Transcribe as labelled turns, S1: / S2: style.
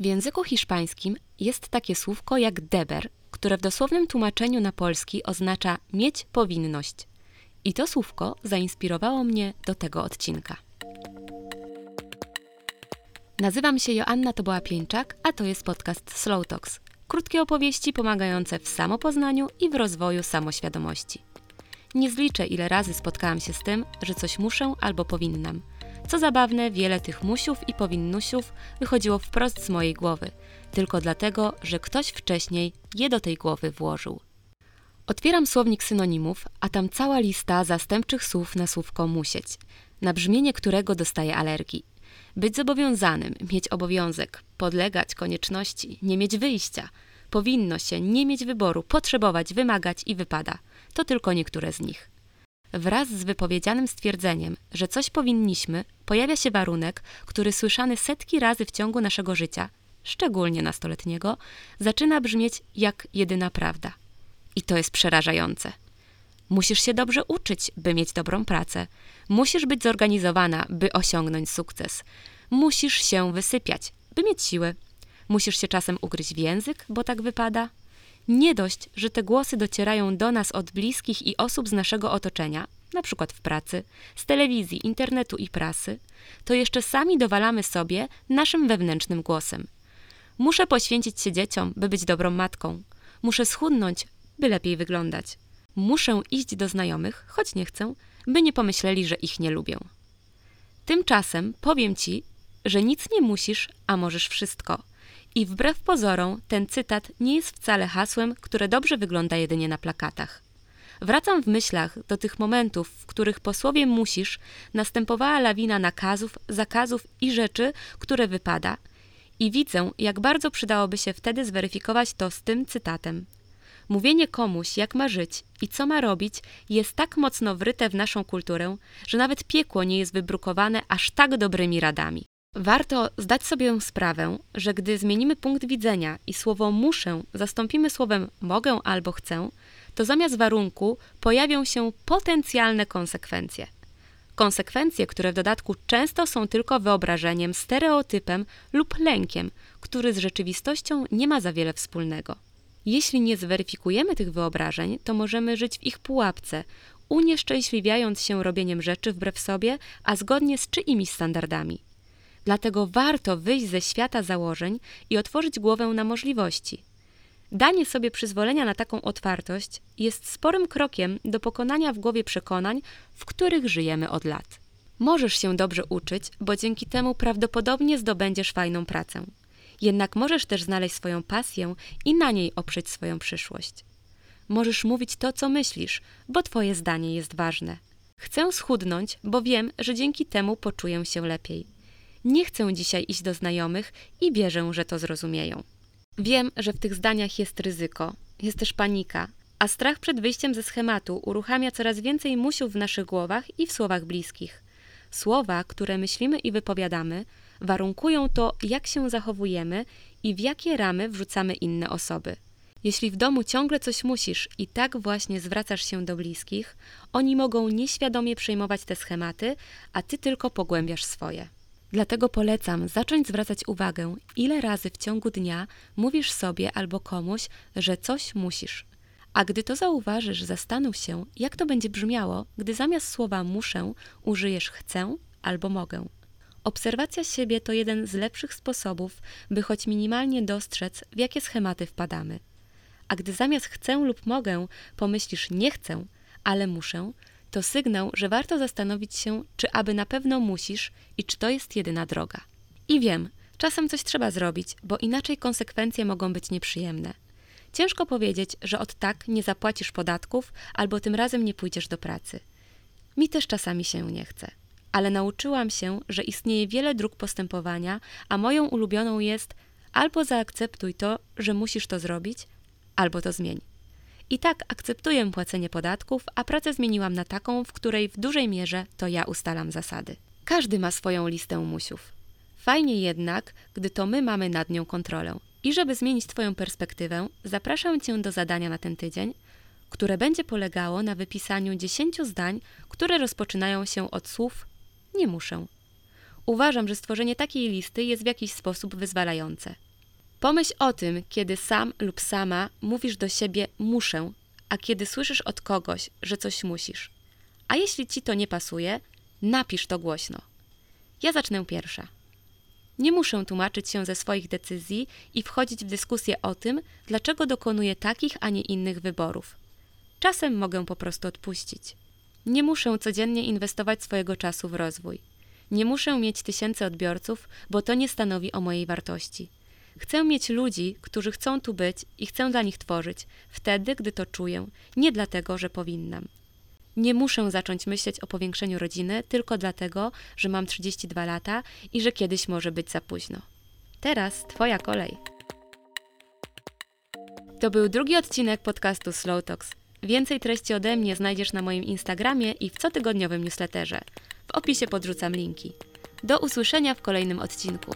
S1: W języku hiszpańskim jest takie słówko jak deber, które w dosłownym tłumaczeniu na polski oznacza mieć powinność. I to słówko zainspirowało mnie do tego odcinka. Nazywam się Joanna Toboła-Pieńczak, a to jest podcast Slow Talks. Krótkie opowieści pomagające w samopoznaniu i w rozwoju samoświadomości. Nie zliczę, ile razy spotkałam się z tym, że coś muszę albo powinnam. Co zabawne, wiele tych musiów i powinnusiów wychodziło wprost z mojej głowy, tylko dlatego, że ktoś wcześniej je do tej głowy włożył. Otwieram słownik synonimów, a tam cała lista zastępczych słów na słówko musieć, na brzmienie którego dostaję alergii. Być zobowiązanym, mieć obowiązek, podlegać konieczności, nie mieć wyjścia, powinno się, nie mieć wyboru, potrzebować, wymagać i wypada. To tylko niektóre z nich. Wraz z wypowiedzianym stwierdzeniem, że coś powinniśmy, pojawia się warunek, który słyszany setki razy w ciągu naszego życia, szczególnie nastoletniego, zaczyna brzmieć jak jedyna prawda. I to jest przerażające. Musisz się dobrze uczyć, by mieć dobrą pracę. Musisz być zorganizowana, by osiągnąć sukces. Musisz się wysypiać, by mieć siły. Musisz się czasem ugryźć w język, bo tak wypada. Nie dość, że te głosy docierają do nas od bliskich i osób z naszego otoczenia, na przykład w pracy, z telewizji, internetu i prasy, to jeszcze sami dowalamy sobie naszym wewnętrznym głosem. Muszę poświęcić się dzieciom, by być dobrą matką. Muszę schudnąć, by lepiej wyglądać. Muszę iść do znajomych, choć nie chcę, by nie pomyśleli, że ich nie lubię. Tymczasem powiem ci, że nic nie musisz, a możesz wszystko. I wbrew pozorom, ten cytat nie jest wcale hasłem, które dobrze wygląda jedynie na plakatach. Wracam w myślach do tych momentów, w których po słowie musisz następowała lawina nakazów, zakazów i rzeczy, które wypada, i widzę, jak bardzo przydałoby się wtedy zweryfikować to z tym cytatem. Mówienie komuś, jak ma żyć i co ma robić, jest tak mocno wryte w naszą kulturę, że nawet piekło nie jest wybrukowane aż tak dobrymi radami. Warto zdać sobie sprawę, że gdy zmienimy punkt widzenia i słowo muszę zastąpimy słowem mogę albo chcę, to zamiast warunku pojawią się potencjalne konsekwencje. Konsekwencje, które w dodatku często są tylko wyobrażeniem, stereotypem lub lękiem, który z rzeczywistością nie ma za wiele wspólnego. Jeśli nie zweryfikujemy tych wyobrażeń, to możemy żyć w ich pułapce, unieszczęśliwiając się robieniem rzeczy wbrew sobie, a zgodnie z czyimiś standardami. Dlatego warto wyjść ze świata założeń i otworzyć głowę na możliwości. Danie sobie przyzwolenia na taką otwartość jest sporym krokiem do pokonania w głowie przekonań, w których żyjemy od lat. Możesz się dobrze uczyć, bo dzięki temu prawdopodobnie zdobędziesz fajną pracę. Jednak możesz też znaleźć swoją pasję i na niej oprzeć swoją przyszłość. Możesz mówić to, co myślisz, bo Twoje zdanie jest ważne. Chcę schudnąć, bo wiem, że dzięki temu poczuję się lepiej. Nie chcę dzisiaj iść do znajomych i wierzę, że to zrozumieją. Wiem, że w tych zdaniach jest ryzyko, jest też panika, a strach przed wyjściem ze schematu uruchamia coraz więcej musiów w naszych głowach i w słowach bliskich. Słowa, które myślimy i wypowiadamy, warunkują to, jak się zachowujemy i w jakie ramy wrzucamy inne osoby. Jeśli w domu ciągle coś musisz i tak właśnie zwracasz się do bliskich, oni mogą nieświadomie przejmować te schematy, a ty tylko pogłębiasz swoje. Dlatego polecam zacząć zwracać uwagę, ile razy w ciągu dnia mówisz sobie albo komuś, że coś musisz. A gdy to zauważysz, zastanów się, jak to będzie brzmiało, gdy zamiast słowa muszę użyjesz chcę albo mogę. Obserwacja siebie to jeden z lepszych sposobów, by choć minimalnie dostrzec, w jakie schematy wpadamy. A gdy zamiast chcę lub mogę pomyślisz nie chcę, ale muszę, to sygnał, że warto zastanowić się, czy aby na pewno musisz i czy to jest jedyna droga. I wiem, czasem coś trzeba zrobić, bo inaczej konsekwencje mogą być nieprzyjemne. Ciężko powiedzieć, że od tak nie zapłacisz podatków albo tym razem nie pójdziesz do pracy. Mi też czasami się nie chce, ale nauczyłam się, że istnieje wiele dróg postępowania, a moją ulubioną jest albo zaakceptuj to, że musisz to zrobić, albo to zmień. I tak akceptuję płacenie podatków, a pracę zmieniłam na taką, w której w dużej mierze to ja ustalam zasady. Każdy ma swoją listę musiów. Fajnie jednak, gdy to my mamy nad nią kontrolę. I żeby zmienić Twoją perspektywę, zapraszam Cię do zadania na ten tydzień, które będzie polegało na wypisaniu 10 zdań, które rozpoczynają się od słów nie muszę. Uważam, że stworzenie takiej listy jest w jakiś sposób wyzwalające. Pomyśl o tym, kiedy sam lub sama mówisz do siebie muszę, a kiedy słyszysz od kogoś, że coś musisz. A jeśli ci to nie pasuje, napisz to głośno. Ja zacznę pierwsza. Nie muszę tłumaczyć się ze swoich decyzji i wchodzić w dyskusję o tym, dlaczego dokonuję takich, a nie innych wyborów. Czasem mogę po prostu odpuścić. Nie muszę codziennie inwestować swojego czasu w rozwój. Nie muszę mieć tysięcy odbiorców, bo to nie stanowi o mojej wartości. Chcę mieć ludzi, którzy chcą tu być i chcę dla nich tworzyć, wtedy, gdy to czuję, nie dlatego, że powinnam. Nie muszę zacząć myśleć o powiększeniu rodziny tylko dlatego, że mam 32 lata i że kiedyś może być za późno. Teraz Twoja kolej. To był drugi odcinek podcastu Slow Talks. Więcej treści ode mnie znajdziesz na moim Instagramie i w cotygodniowym newsletterze. W opisie podrzucam linki. Do usłyszenia w kolejnym odcinku.